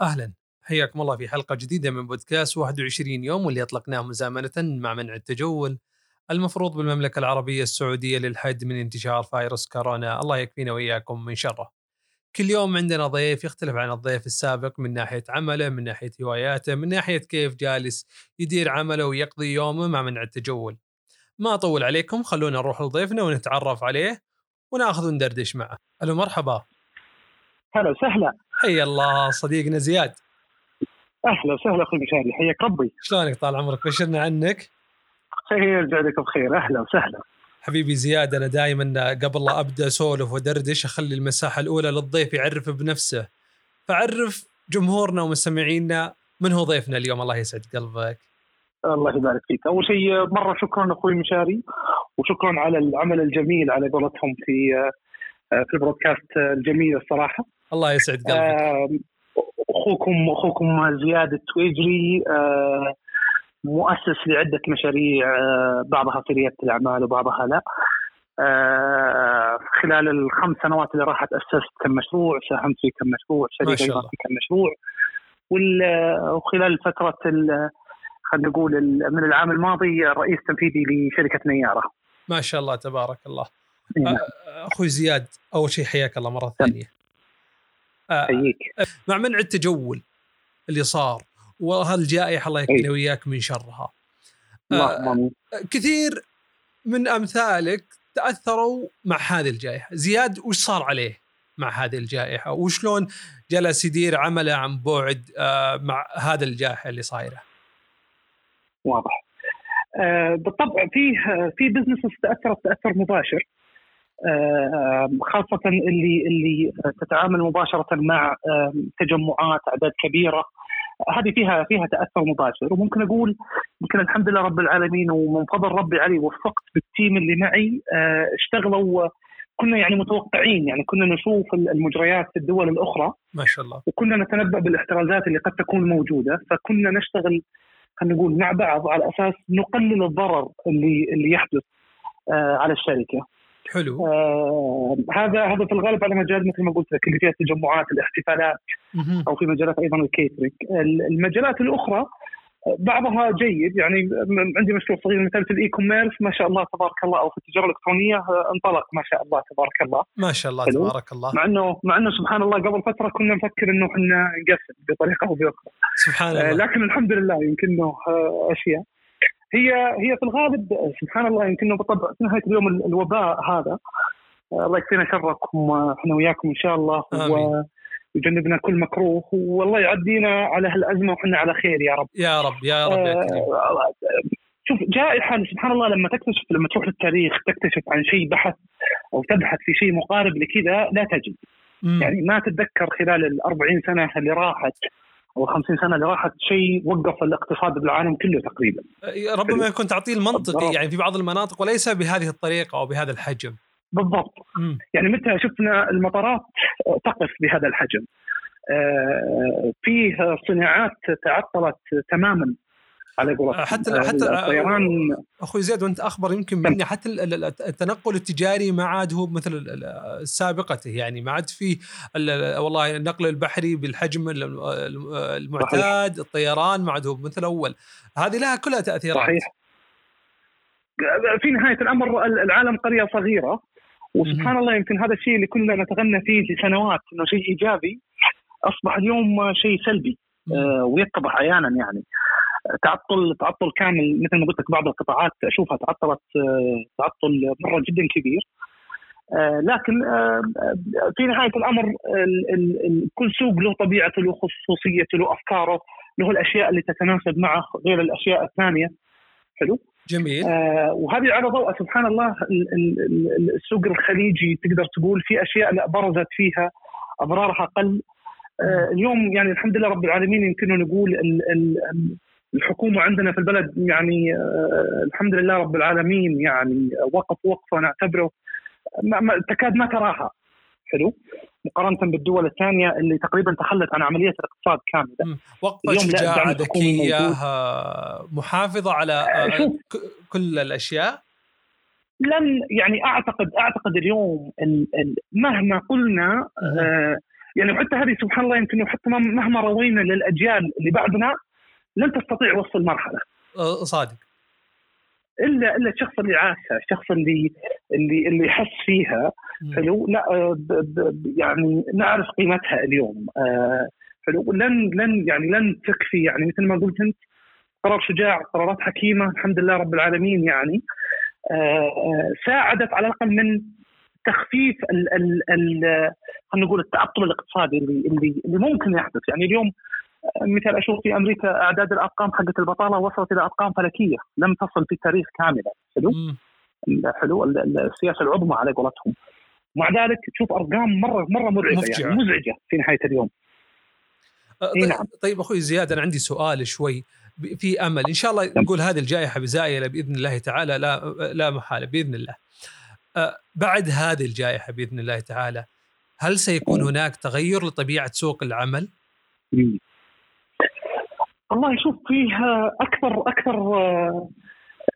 أهلا حياكم الله في حلقة جديدة من بودكاست 21 يوم واللي أطلقناه مزامنة مع منع التجول المفروض بالمملكة العربية السعودية للحد من انتشار فيروس كورونا الله يكفينا وإياكم من شره. كل يوم عندنا ضيف يختلف عن الضيف السابق من ناحية عمله، من ناحية هواياته، من ناحية كيف جالس يدير عمله ويقضي يومه مع منع التجول. ما أطول عليكم خلونا نروح لضيفنا ونتعرف عليه وناخذ وندردش معه. ألو مرحبا. هلا وسهلا. حيا الله صديقنا زياد. أهلا وسهلا أخوي مشاري حياك ربي. شلونك طال عمرك؟ بشرنا عنك. خير يرجع بخير. أهلا وسهلا. حبيبي زياد أنا دائما قبل لا أبدأ أسولف ودردش أخلي المساحة الأولى للضيف يعرف بنفسه. فعرف جمهورنا ومستمعينا من هو ضيفنا اليوم؟ الله يسعد قلبك. الله يبارك فيك. أول شيء مرة شكرا أخوي مشاري وشكرا على العمل الجميل على قولتهم في في البرودكاست الجميل الصراحة الله يسعد قلبك اخوكم أخوكم زياد التويجري آه، مؤسس لعدة مشاريع آه، بعضها في ريادة الأعمال وبعضها لا. آه، خلال الخمس سنوات اللي راحت أسست كم مشروع ساهمت في كم مشروع شريك أيضا في كم مشروع وخلال فترة خلينا نقول من العام الماضي رئيس تنفيذي لشركة نيارة. ما شاء الله تبارك الله. نعم. أخوي زياد أول شيء حياك الله مرة ثانية. حييك. مع منع التجول اللي صار وهالجائحة الله يكفينا وياك من شرها. آه كثير من أمثالك تأثروا مع هذه الجائحة. زياد وش صار عليه مع هذه الجائحة؟ وشلون جلس يدير عمله عن بعد آه مع هذا الجائحة اللي صايرة؟ واضح. آه بالطبع فيه في business تأثرت تأثر مباشر. خاصة اللي اللي تتعامل مباشرة مع تجمعات أعداد كبيرة. هذه فيها فيها تأثر مباشر. وممكن أقول يمكن الحمد لله رب العالمين ومن فضل ربي علي وفقت بال team اللي معي آه، اشتغلوا كنا يعني متوقعين يعني كنا نشوف المجريات في الدول الأخرى. ما شاء الله. وكنا نتنبأ بالاحترازات اللي قد تكون موجودة. فكنا نشتغل خلينا نقول مع بعض على أساس نقلل الضرر اللي اللي يحدث آه، على الشركة. حلو. آه هذا هذا في الغالب على مجال مثل ما قلت لك اللي فيها التجمعات الاحتفالات أو في مجالات أيضا ال catering المجالات الأخرى بعضها جيد يعني عندي مشروع صغير مثل في ال e-commerce ما شاء الله تبارك الله أو في التجارة الإلكترونية آه، انطلق ما شاء الله تبارك الله. ما شاء الله حلو. تبارك الله. مع انه مع إنه سبحان الله قبل فترة كنا نفكر إنه إحنا نقفل بطريقة أو بأخرى. سبحان الله. لكن الحمد لله يمكن إنه آه، أشياء. هي هي في الغالب سبحان الله يمكن بالطبع في نهاية اليوم الوباء هذا الله يكفينا شركم إحنا وياكم إن شاء الله آمين. ويجنبنا كل مكروه والله يعدينا على هالأزمة وحنا على خير يا رب يا رب يا رب يا كريم آه شوف جائحه سبحان الله لما تكتشف لما تروح للتاريخ تكتشف عن شيء بحث أو تبحث في شيء مقارب لكذا لا تجد مم. يعني ما تتذكر خلال ال 40 سنة اللي راحت أو 50 سنة اللي راحت شيء وقف الاقتصاد بالعالم كله تقريبا. ربما يكون تعطيل منطقي يعني في بعض المناطق وليس بهذه الطريقة أو بهذا الحجم. بالضبط. م. يعني متى شفنا المطارات تقف بهذا الحجم؟ آه فيه صناعات تعطلت تماما. على حتى حتى الطيران أخوي زيد وأنت أخبر يمكن مني حتى التنقل التجاري ما عاد هو مثل سابقته يعني ما عاد في والله النقل البحري بالحجم المعتاد الطيران ما عاد هو مثل أول. هذه لها كلها تأثيرات. صحيح. في نهاية الأمر العالم قرية صغيرة وسبحان الله يمكن هذا الشيء اللي كنا نتغنى فيه لسنوات إنه شيء إيجابي أصبح اليوم شيء سلبي آه ويتضح أحيانا يعني. تعطل تعطل كامل. مثل ما قلت لك بعض القطاعات أشوفها تعطلت آه تعطل مرة جدا كبير. آه لكن آه في نهاية الأمر ال ال ال كل سوق له طبيعته له خصوصيته له أفكاره له الأشياء اللي تتناسب معه غير الأشياء الثانية. حلو؟ جميل. آه وهذه على ضوء. سبحان الله السوق الخليجي تقدر تقول في أشياء لا برزت فيها أضرارها قل. آه اليوم يعني الحمد لله رب العالمين يمكن نقول ال ال الحكومة عندنا في البلد يعني آه الحمد لله رب العالمين يعني وقف وقفة نعتبره ما تكاد ما تراها. حلو؟ مقارنة بالدول الثانية اللي تقريبا تخلت عن عملية الاقتصاد كاملة. وقفة شجاعة ذكية محافظة على آه، كل الأشياء؟ لن يعني أعتقد أعتقد اليوم ال ال مهما قلنا آه يعني وحتى هذه سبحان الله يمكن حتى مهما روينا للأجيال اللي بعدنا لن تستطيع وصل المرحلة. أه، صادق. إلا إلا الشخص اللي عاشها، الشخص اللي اللي اللي حس فيها حلو؟ لا أه، ب ب يعني نعرف قيمتها اليوم. أه حلو؟ لن لن يعني لن تكفي يعني مثل ما قلت أنت قرار شجاع قرارات حكيمة الحمد لله رب العالمين يعني. ساعدت على الأقل من تخفيف ال ال ال خلينا نقول التعطل الاقتصادي اللي اللي اللي ممكن يحدث. يعني اليوم مثال أشوف في أمريكا أعداد الأرقام حقت البطالة وصلت إلى أرقام فلكية لم تصل في التاريخ كاملة. حلو؟ حلو. السياسة العظمى على قولتهم. مع ذلك تشوف أرقام مرة مرة مرعبه يعني مزعجة في نهاية اليوم. أه، طيب, نعم. طيب أخوي زياد أنا عندي سؤال شوي. في أمل. إن شاء الله نقول هذه الجائحة بزائله بإذن الله تعالى لا لا محالة بإذن الله. أه، بعد هذه الجائحة بإذن الله تعالى هل سيكون هناك تغير لطبيعة سوق العمل؟ والله شوف فيها أكثر أكثر آه،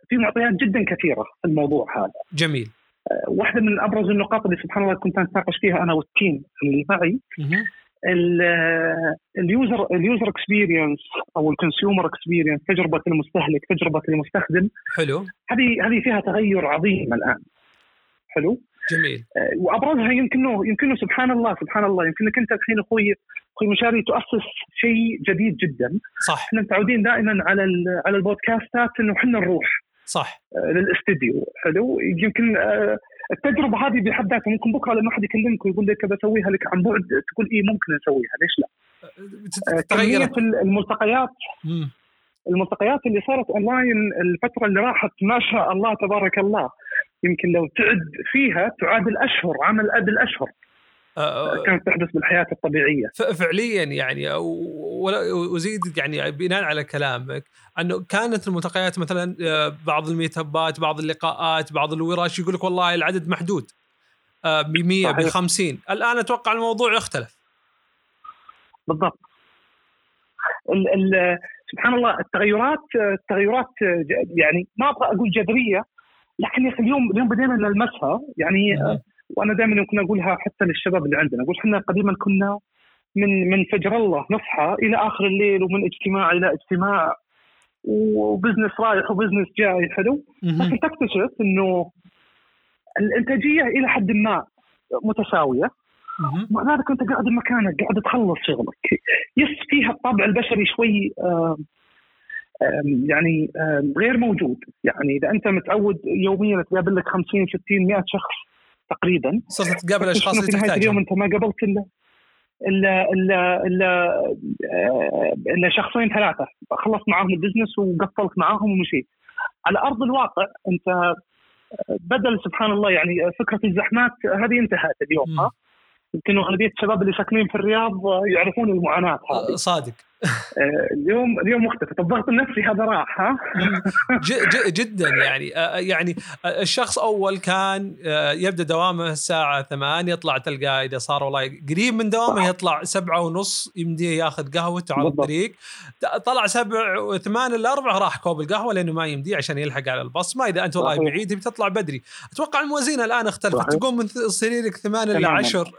في معطيات جدا كثيرة في الموضوع هذا. جميل. آه، واحدة من أبرز النقاط اللي سبحان الله كنت اتناقش فيها أنا وال team اللي معي ال user ال user experience أو ال consumer experience تجربة المستهلك تجربة المستخدم. حلو. هذه هذه فيها تغير عظيم الآن. حلو؟ جميل. آه، وأبرزها يمكنه يمكنه سبحان الله سبحان الله. يمكنك أنت الحين أخوي أخوي مشاري تؤسس شيء جديد جدا. صح. إحنا متعودين دائما على على البودكاستات إنه إحنا نروح. صح. آه، للاستديو. حلو؟ يمكن آه، التجربة هذه بحد ذاتها ممكن بكرة لما أحد يكلمك ويقول لك بسويها لك عن بعد تقول اي ممكن نسويها ليش لا؟ تغيرت الملتقيات. الملتقيات اللي صارت أونلاين الفترة اللي راحت ما شاء الله تبارك الله. يمكن لو تعد فيها تعادل اشهر عمل قبل اشهر آه، آه، كانت تحدث بالحياة الطبيعية. فعليا يعني وزيد يعني بناء على كلامك أنه كانت الملتقيات مثلا آه، بعض الميتابات بعض اللقاءات بعض الورش يقول لك والله العدد محدود ب 100 ب 50 الآن أتوقع الموضوع اختلف بالضبط. ال ال سبحان الله التغيرات التغيرات يعني ما أبغى أقول جذرية لكن يا أخي اليوم اليوم بدينا نلمسها يعني. وأنا دائما يمكن اقولها حتى للشباب اللي عندنا أقول إحنا قديما كنا من من فجر الله نصحى إلى آخر الليل ومن اجتماع إلى اجتماع وبزنس رايح وبزنس جاي حلو؟ لكن تكتشف إنه الإنتاجية إلى حد ما متساوية. مع ذلك انت قاعد بمكانك قاعد تخلص شغلك. بس فيها الطابع البشري شوي آه يعني غير موجود. يعني إذا أنت متعود يوميا تقابل لك 50 60 100 شخص تقريبا صرت تقابل أشخاص اللي تحتاجهم اليوم أنت ما قابلت إلا إلا إلا إلا, آه، إلا شخصين ثلاثة. خلصت معاهم ال business وقفلت معاهم ومشيت على أرض الواقع أنت آه، بدل سبحان الله يعني فكرة الزحمات هذه انتهت اليوم ها؟ يمكن أغلبية الشباب اللي ساكنين في الرياض يعرفون المعاناة هذه. صادق. آه، اليوم اليوم مختلف. الضغط النفسي هذا راح ها؟ جدا يعني. آه، يعني آه، الشخص أول كان يبدأ دوامه الساعة 8 يطلع تلقاه إذا صار والله قريب من دوامه يطلع سبعة ونص يمديه ياخذ قهوته على الطريق. طلع سبع وثمان إلا أربع راح كوب القهوة لأنه ما يمديه عشان يلحق على الباص. ما إذا أنت والله بعيد بتطلع بدري. أتوقع الموازين الآن اختلفت. تقوم من سريرك ثمان الا عشر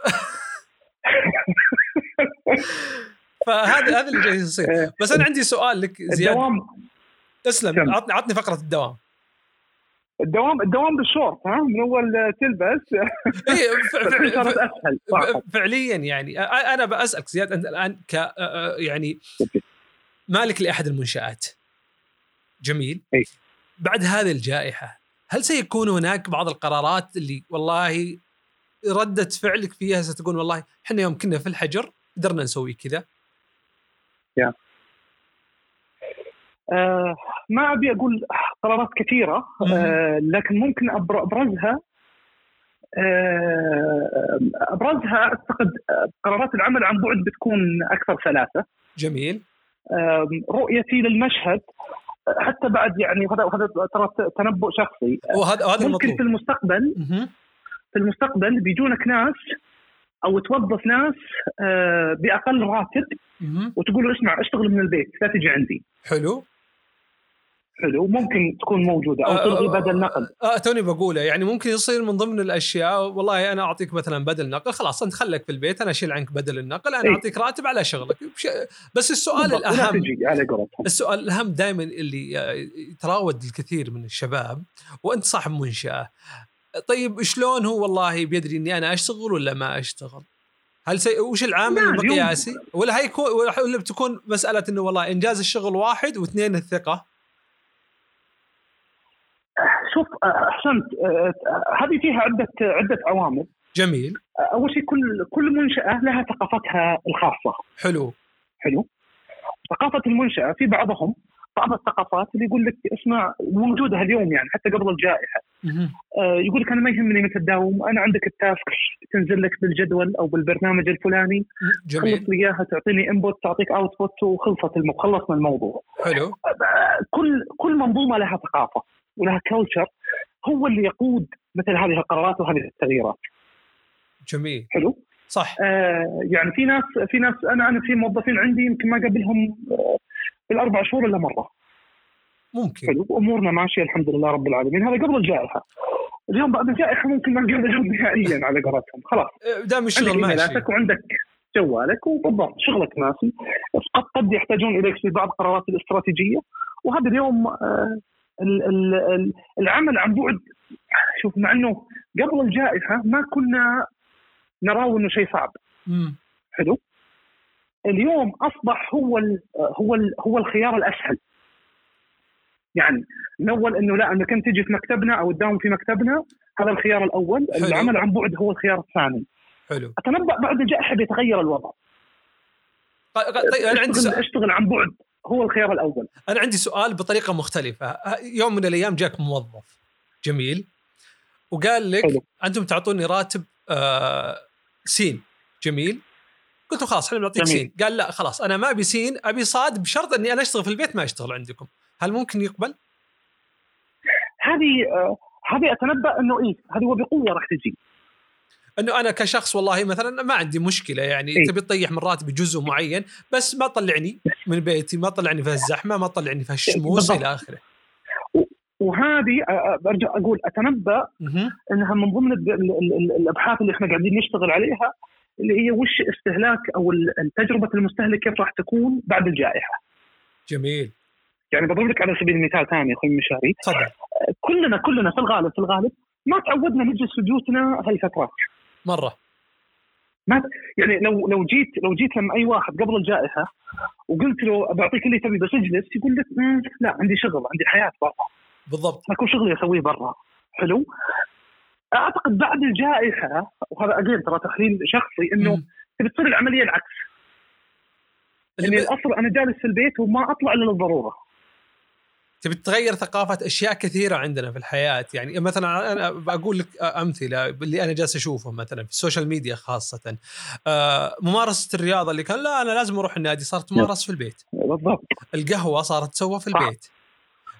فهذا هذا اللي جاي يصير. إيه. بس أنا عندي سؤال لك زياد الدوام اسلم عطني عطني فقرة الدوام. الدوام الدوام بالشورت ها؟ من أول تلبس. إيه صارت أسهل فعليا يعني. أنا بسالك زياد أنت الآن ك يعني مالك لأحد المنشآت؟ جميل. أي. بعد هذه الجائحة هل سيكون هناك بعض القرارات اللي والله ردة فعلك فيها ستكون والله إحنا يوم كنا في الحجر قدرنا نسوي كذا؟ آه ما أبي أقول قرارات كثيرة آه لكن ممكن أبرزها آه أبرزها أعتقد قرارات العمل عن بعد بتكون أكثر سلاسة. جميل. آه رؤيتي للمشهد حتى بعد يعني هذا هذا ترى تنبؤ شخصي. وهذا هذا ممكن في المستقبل في المستقبل بيجونك ناس أو توظف ناس آه، بأقل راتب وتقول له اسمع اشتغل من البيت لا تجي عندي. حلو. حلو. ممكن تكون موجودة أو تلغي بدل نقل. آه توني بقوله يعني ممكن يصير من ضمن الأشياء والله أنا أعطيك مثلا بدل نقل خلاص أنت خليك في البيت أنا أشيل عنك بدل النقل أنا إيه. أعطيك راتب على شغلك. بس السؤال الاهم تجي على قولتهم. السؤال الأهم دائما اللي يتراود الكثير من الشباب وأنت صاحب منشأة طيب شلون هو والله بيدري إني أنا أشتغل ولا ما أشتغل؟ هل سي... وش العامل المقياسي؟ ولا هي يكون ولا بتكون مسألة إنه والله إنجاز الشغل واحد واثنين الثقة؟ شوف أحسنت هذه فيها عدة عدة عوامل جميل أول شيء كل كل منشأة لها ثقافتها الخاصة حلو حلو ثقافة المنشأة في بعضهم بعض الثقافات اللي يقول لك اسمع موجودة اليوم يعني حتى قبل الجائحة. آه، يقول لك أنا ما يهمني متى تداوم أنا عندك ال task تنزل لك بالجدول أو بالبرنامج الفلاني. جميل. خلص لي اياها تعطيني input تعطيك output وخلصت خلصنا الموضوع. حلو. آه، كل كل منظومة لها ثقافة ولها culture هو اللي يقود مثل هذه القرارات وهذه التغييرات. جميل. حلو؟ صح. آه يعني في ناس في ناس أنا أنا في موظفين عندي يمكن ما قابلهم آه، بالاربع شهور إلا مرة. ممكن. حلو. امورنا ماشية الحمد لله رب العالمين. هذا قبل الجائحة. اليوم بعد الجائحة ممكن ما نقابلهم نهائيا على قولتهم. خلاص. دام الشغل عندك ماشي. وعندك جوالك وبالضبط شغلك ماشي. قد قد يحتاجون إليك في بعض القرارات الاستراتيجية. وهذا اليوم آه، ال- ال- ال- العمل عن بعد. شوف مع إنه قبل الجائحة ما كنا نراه إنه شيء صعب. مم. حلو. اليوم أصبح هو ال هو ال هو الخيار الأسهل. يعني من اول إنه لا انك انت تجي في مكتبنا أو تداوم في مكتبنا هذا الخيار الأول. حلو. العمل عن بعد هو الخيار الثاني. حلو. أتنبأ بعد الجائحه بيتغير الوضع. ق- طيب أنا عندي اشتغل, سؤال. أشتغل عن بعد هو الخيار الأول. أنا عندي سؤال بطريقة مختلفة. يوم من الأيام جاك موظف. جميل. وقال لك حلو. أنتم تعطوني راتب آه سين. جميل. قلت له خلاص إحنا بنعطيك. سين قال لا خلاص أنا ما أبي سين أبي صاد بشرط إني أنا أشتغل في البيت ما أشتغل عندكم هل ممكن يقبل؟ هذه آه، هذه أتنبأ إنه إيه هذه وبقوه راح تجي إنه أنا كشخص والله مثلا ما عندي مشكلة يعني إيه. تبي تطيح من راتبي جزء معين بس ما تطلعني من بيتي ما تطلعني في الزحمة ما تطلعني في الشموس. إلى آخره وهذه آه، آه، برجع أقول أتنبأ. إنها من ضمن ال- ال- ال- الأبحاث اللي إحنا قاعدين نشتغل عليها اللي هي وش استهلاك أو تجربه المستهلك كيف راح تكون بعد الجائحة. جميل. يعني بضرب لك على سبيل المثال ثاني أخوي مشاري. تفضل. كلنا كلنا في الغالب في الغالب ما تعودنا نجلس في بيوتنا هالفترات مرة. ما يعني لو لو جيت لو جيت لما أي واحد قبل الجائحة وقلت له بعطيك اللي تبي بس اجلس يقول لك "مم، لا عندي شغل عندي حياة برا. بالضبط. اكو شغلي اسويه برا. حلو؟ أعتقد بعد الجائحة وهذا اجين ترى تحليل شخصي إنه مم. تبي تصير العملية العكس. اني ب- الأصل أنا جالس في البيت وما أطلع إلا للضرورة. تبي تغير ثقافة أشياء كثيرة عندنا في الحياة. يعني مثلا أنا بقول لك أمثلة اللي أنا جالس أشوفه مثلا في ال social media خاصة. آه، ممارسة الرياضة اللي كان لا أنا لازم أروح النادي صارت تمارس في البيت. بالضبط. القهوة صارت تسوى في. البيت.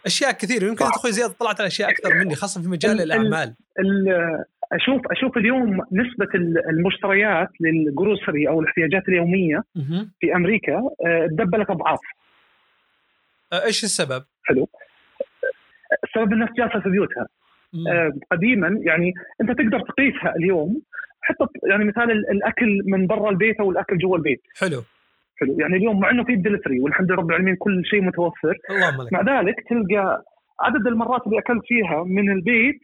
أشياء كثيرة. يمكن أخوي زياد طلعت على أشياء أكثر مني خاصة في مجال ال- ال- الأعمال. ال- أشوف أشوف اليوم نسبة ال- المشتريات لل grocery أو الاحتياجات اليومية. في أمريكا آه، تدبلت أضعاف. آه، إيش السبب؟ حلو. السبب الناس جالسة في بيوتها. آه، قديما يعني أنت تقدر تقيسها اليوم. حتى يعني مثال ال- الأكل من برا البيت أو الأكل جوا البيت. حلو. حلو يعني اليوم مع إنه في الدليفري والحمد لله رب العالمين كل شيء متوفر. اللهم لك. مع ذلك تلقى عدد المرات اللي أكلت فيها من البيت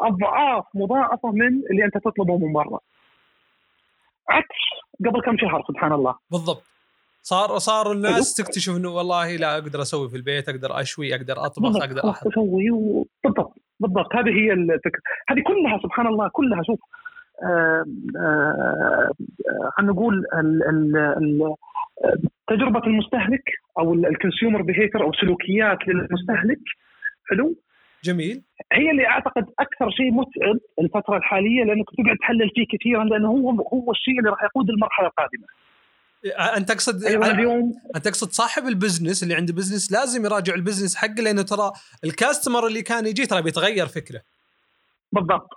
أضعاف مضاعفة من اللي أنت تطلبه من برا. عكس قبل كم شهر سبحان الله. بالضبط. صار صار الناس تكتشف إنه والله لا أقدر أسوي في البيت أقدر أشوي أقدر أطبخ بالضبط أقدر أحط أسوي و- بالضبط بالضبط. هذه هي الفكرة. هذه كلها سبحان الله كلها شوف خلينا نقول ال- ال- ال- آه، تجربة المستهلك أو ال consumer behavior أو سلوكيات للمستهلك. حلو؟ جميل. هي اللي أعتقد أكثر شيء متعب الفترة الحالية لأنك تقعد تحلل فيه كثيرا لأنه هو هو الشيء اللي راح يقود المرحلة القادمة. أنت تقصد أيوه اليوم أنت تقصد صاحب ال business اللي عنده business لازم يراجع ال business حقه لأنه ترى ال customer اللي كان يجي ترى بيتغير فكره. بالضبط.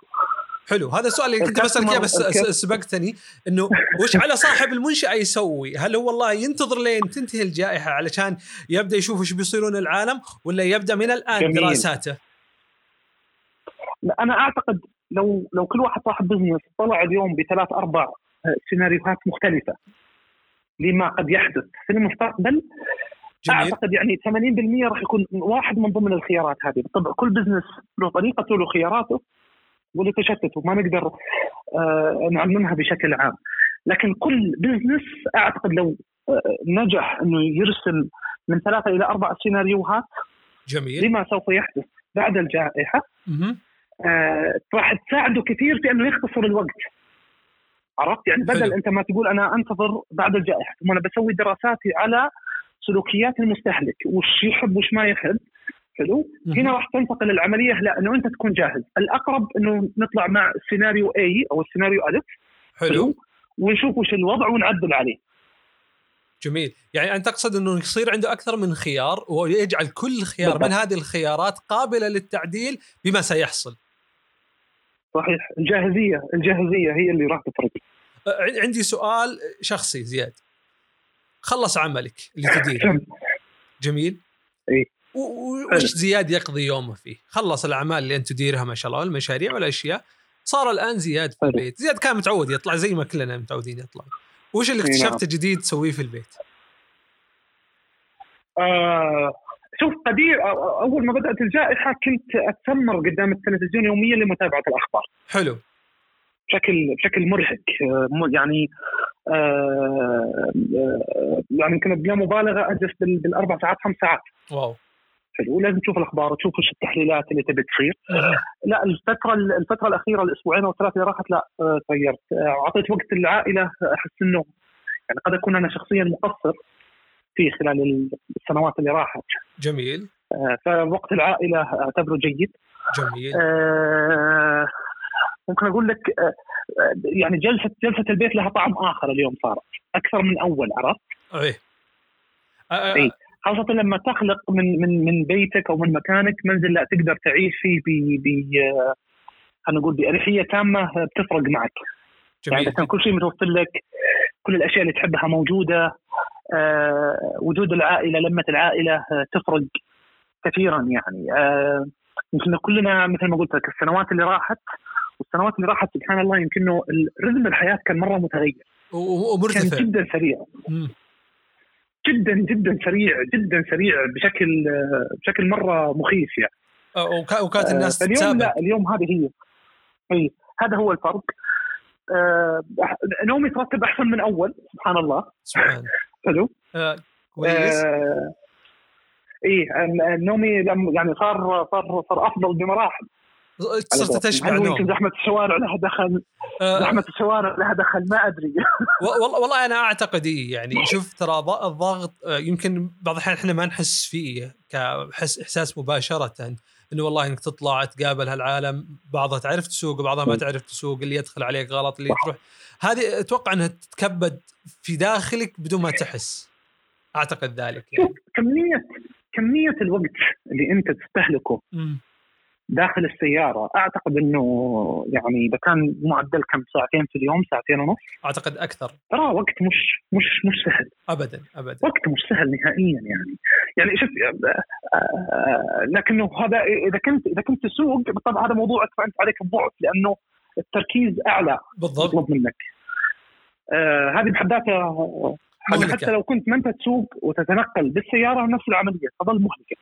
حلو هذا السؤال اللي كنت بسألك إياه بس سبقتني إنه وش على صاحب المنشاه يسوي؟ هل هو والله ينتظر لين تنتهي الجائحة علشان يبدأ يشوف إيش بيصيرون العالم ولا يبدأ من الآن جميل. دراساته؟ أنا أعتقد لو لو كل واحد صاحب business طلع اليوم بثلاث أربع سيناريوهات مختلفة لما قد يحدث في المستقبل جميل. أعتقد يعني 80% راح يكون واحد من ضمن الخيارات هذه بالطبع كل business له طريقته له خياراته وله تشتت وما نقدر آه نعممها بشكل عام. لكن كل business أعتقد لو آه نجح إنه يرسم من ثلاثة إلى أربع سيناريوهات جميل. لما سوف يحدث بعد الجائحة آه راح تساعده كثير في إنه يختصر الوقت. عرفت؟ يعني بدل حلو. أنت ما تقول أنا أنتظر بعد الجائحة ثم أنا بسوي دراساتي على سلوكيات المستهلك وش يحب وش ما يحب. حلو هنا راح تنتقل العملية لا إنه أنت تكون جاهز. الأقرب إنه نطلع مع السيناريو اي أو السيناريو الف حلو, حلو؟ ونشوف وش الوضع ونعدل عليه. جميل. يعني أنت تقصد إنه يصير عنده أكثر من خيار ويجعل كل خيار بالضبط. من هذه الخيارات قابلة للتعديل بما سيحصل. صحيح. الجاهزية الجاهزية هي اللي راح تفرق. عندي سؤال شخصي زياد. خلص عملك اللي تديره. جميل. اي وش زياد يقضي يومه فيه؟ خلص الأعمال اللي أنت تديرها ما شاء الله المشاريع والأشياء. صار الآن زياد في البيت. زياد كان متعود يطلع زي ما كلنا متعودين يطلع. وش اللي اكتشفته جديد تسويه في البيت؟ آه شوف قدير أول ما بدأت الجائحة كنت اتسمر قدام التلفزيون يوميا لمتابعة الأخبار. حلو. بشكل بشكل مرهق. يعني آه يعني يمكن بلا مبالغة أجلس بالأربع ساعات خمس ساعات. واو. حلو ولازم تشوف الأخبار وتشوف وش التحليلات اللي تبي تصير. لا الفترة الفترة الأخيرة الأسبوعين أو الثلاثة اللي راحت لا آه، تغيرت. أعطيت وقت للعائلة أحس إنه يعني قد أكون أنا شخصيا مقصر فيه خلال السنوات اللي راحت. جميل. آه، فوقت العائلة أعتبره جيد. جميل. آه ممكن أقول لك آه يعني جلسه جلسة البيت لها طعم آخر اليوم صارت. أكثر من أول عرفت؟ إيه. آه إيه. خاصة لما تخلق من من من بيتك أو من مكانك منزل لا تقدر تعيش فيه ب ب خلينا نقول باريحية تامة بتفرق معك. جميل. يعني كان كل شيء متوفر لك كل الأشياء اللي تحبها موجودة آه، وجود العائلة لمة العائلة آه، تفرق كثيرا يعني. آه، يمكن كلنا مثل ما قلت لك السنوات اللي راحت والسنوات اللي راحت سبحان الله يمكن رتم الحياة كان مرة متغير. ومرتفع. كان جدا سريع. جدا جدا سريع جدا سريع بشكل بشكل مرة مخيف يعني. وكانت الناس اليوم لا اليوم هذه هي. إي هذا هو الفرق. آه نومي ترتب أحسن من أول سبحان الله. سبحان. حلو. آه كويس. آه إيه نومي يعني صار صار صار أفضل بمراحل. صرت تشبع نوم يمكن زحمة الشوارع لها دخل؟ آه. زحمة الشوارع لها دخل؟ ما أدري. والله والله أنا أعتقد إيه يعني شوف ترى الضغط آه، يمكن بعض الأحيان إحنا ما نحس فيه كحس إحساس مباشرة إنه والله إنك تطلع تقابل هالعالم بعضها تعرف تسوق وبعضها ما تعرف تسوق اللي يدخل عليك غلط اللي تروح. هذه أتوقع إنها تتكبد في داخلك بدون ما تحس. أعتقد ذلك يعني. كميه كميه الوقت اللي أنت تستهلكه؟ م. داخل السيارة. أعتقد إنه يعني إذا كان معدل كم؟ ساعتين في اليوم ساعتين ونص. أعتقد أكثر. ترى وقت مش مش مش سهل. ابدا ابدا. وقت مش سهل نهائيا يعني. يعني شوف آه، لكنه هذا إذا كنت إذا كنت تسوق بالطبع هذا موضوع فانت عليك الضعف لأنه التركيز أعلى. بالضبط. يطلب منك. آه هذه بحد ذاتها حتى لو كنت ما أنت تسوق وتتنقل بالسيارة نفس العملية تظل مهلكة.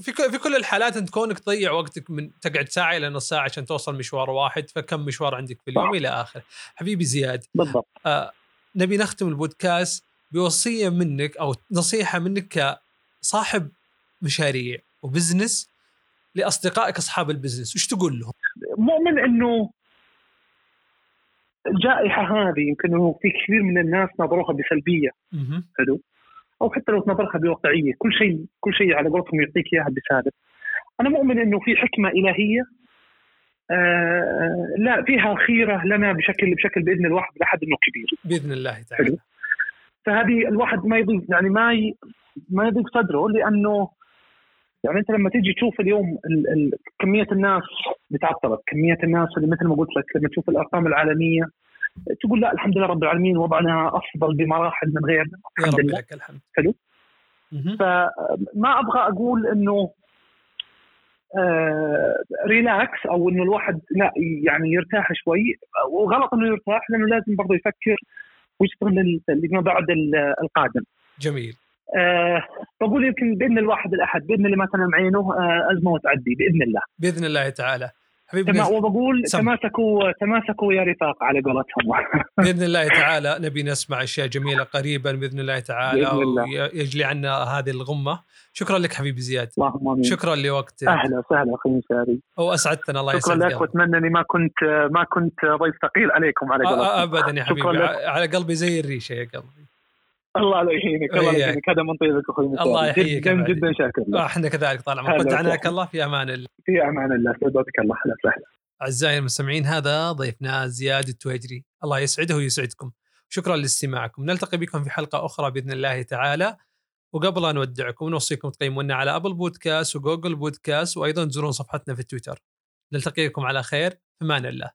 في في كل الحالات انت كونك تضيع وقتك من تقعد ساعة إلى نص ساعة عشان توصل مشوار واحد فكم مشوار عندك في اليوم إلى آخره؟ حبيبي زياد بالضبط. آه نبي نختم البودكاست بوصية منك أو نصيحة منك كصاحب مشاريع و business لأصدقائك أصحاب ال business وش تقول لهم؟ مؤمن إنه الجائحة هذه يمكن في كثير من الناس نظروها بسلبية. حلو. أو حتى لو تنظرها بواقعية كل شيء كل شيء على قولتهم يعطيك إياها بسالب. أنا مؤمن إنه في حكمة إلهية آه لا فيها خيرة لنا بشكل بشكل بإذن الواحد لحد إنه كبير. بإذن الله تعالى. فهذه الواحد ما يضيق يعني ما ي... ما يضيق صدره لأنه يعني أنت لما تيجي تشوف اليوم ال ال كمية الناس بتعطلت كمية الناس اللي مثل ما قلت لك لما تشوف الأرقام العالمية تقول لا الحمد لله رب العالمين وضعنا أفضل بمراحل من غيرنا يا رب لك الحمد حلو فما أبغى أقول إنه آه ريلاكس أو إنه الواحد لا يعني يرتاح شوي وغلط إنه يرتاح لأنه لازم برضه يفكر ويشتغل لما بعد القادم. جميل. أه بقول يمكن بإذن الواحد الأحد بإذن الله ما تنام عينه ازمه وتعدي بإذن الله. بإذن الله تعالى. حبيبي وبقول سم. تماسكوا تماسكوا يا رفاق على قولتهم. بإذن الله تعالى نبي نسمع أشياء جميلة قريبا بإذن الله تعالى بإذن الله. ويجلي عنا هذه الغمة. شكرا لك حبيبي زياد. اللهم آمين. شكرا لوقتك. أهلا وسهلا أخوي مساري واسعدتنا الله يسعدك. شكرا لك وأتمنى إني ما كنت ما كنت ضيف ثقيل عليكم على قولتهم. ابدا يا حبيبي. على قلبي زي الريشة يا قلبي. الله لا يهينك الله يهينك هذا من طيبك أخوي الله يحييك جدا جدا شاكر لك. إحنا كذلك طال عمرك ودعناك الله في أمان الله. في أمان الله سعدتك الله أهلا وسهلا. أعزائي المستمعين هذا ضيفنا زياد التويجري الله يسعده ويسعدكم. شكرا لاستماعكم. نلتقي بكم في حلقة أخرى بإذن الله تعالى. وقبل أن نودعكم نوصيكم تقيمونا على أبل بودكاست وجوجل بودكاست وأيضا تزورون صفحتنا في تويتر. نلتقيكم على خير. في أمان الله.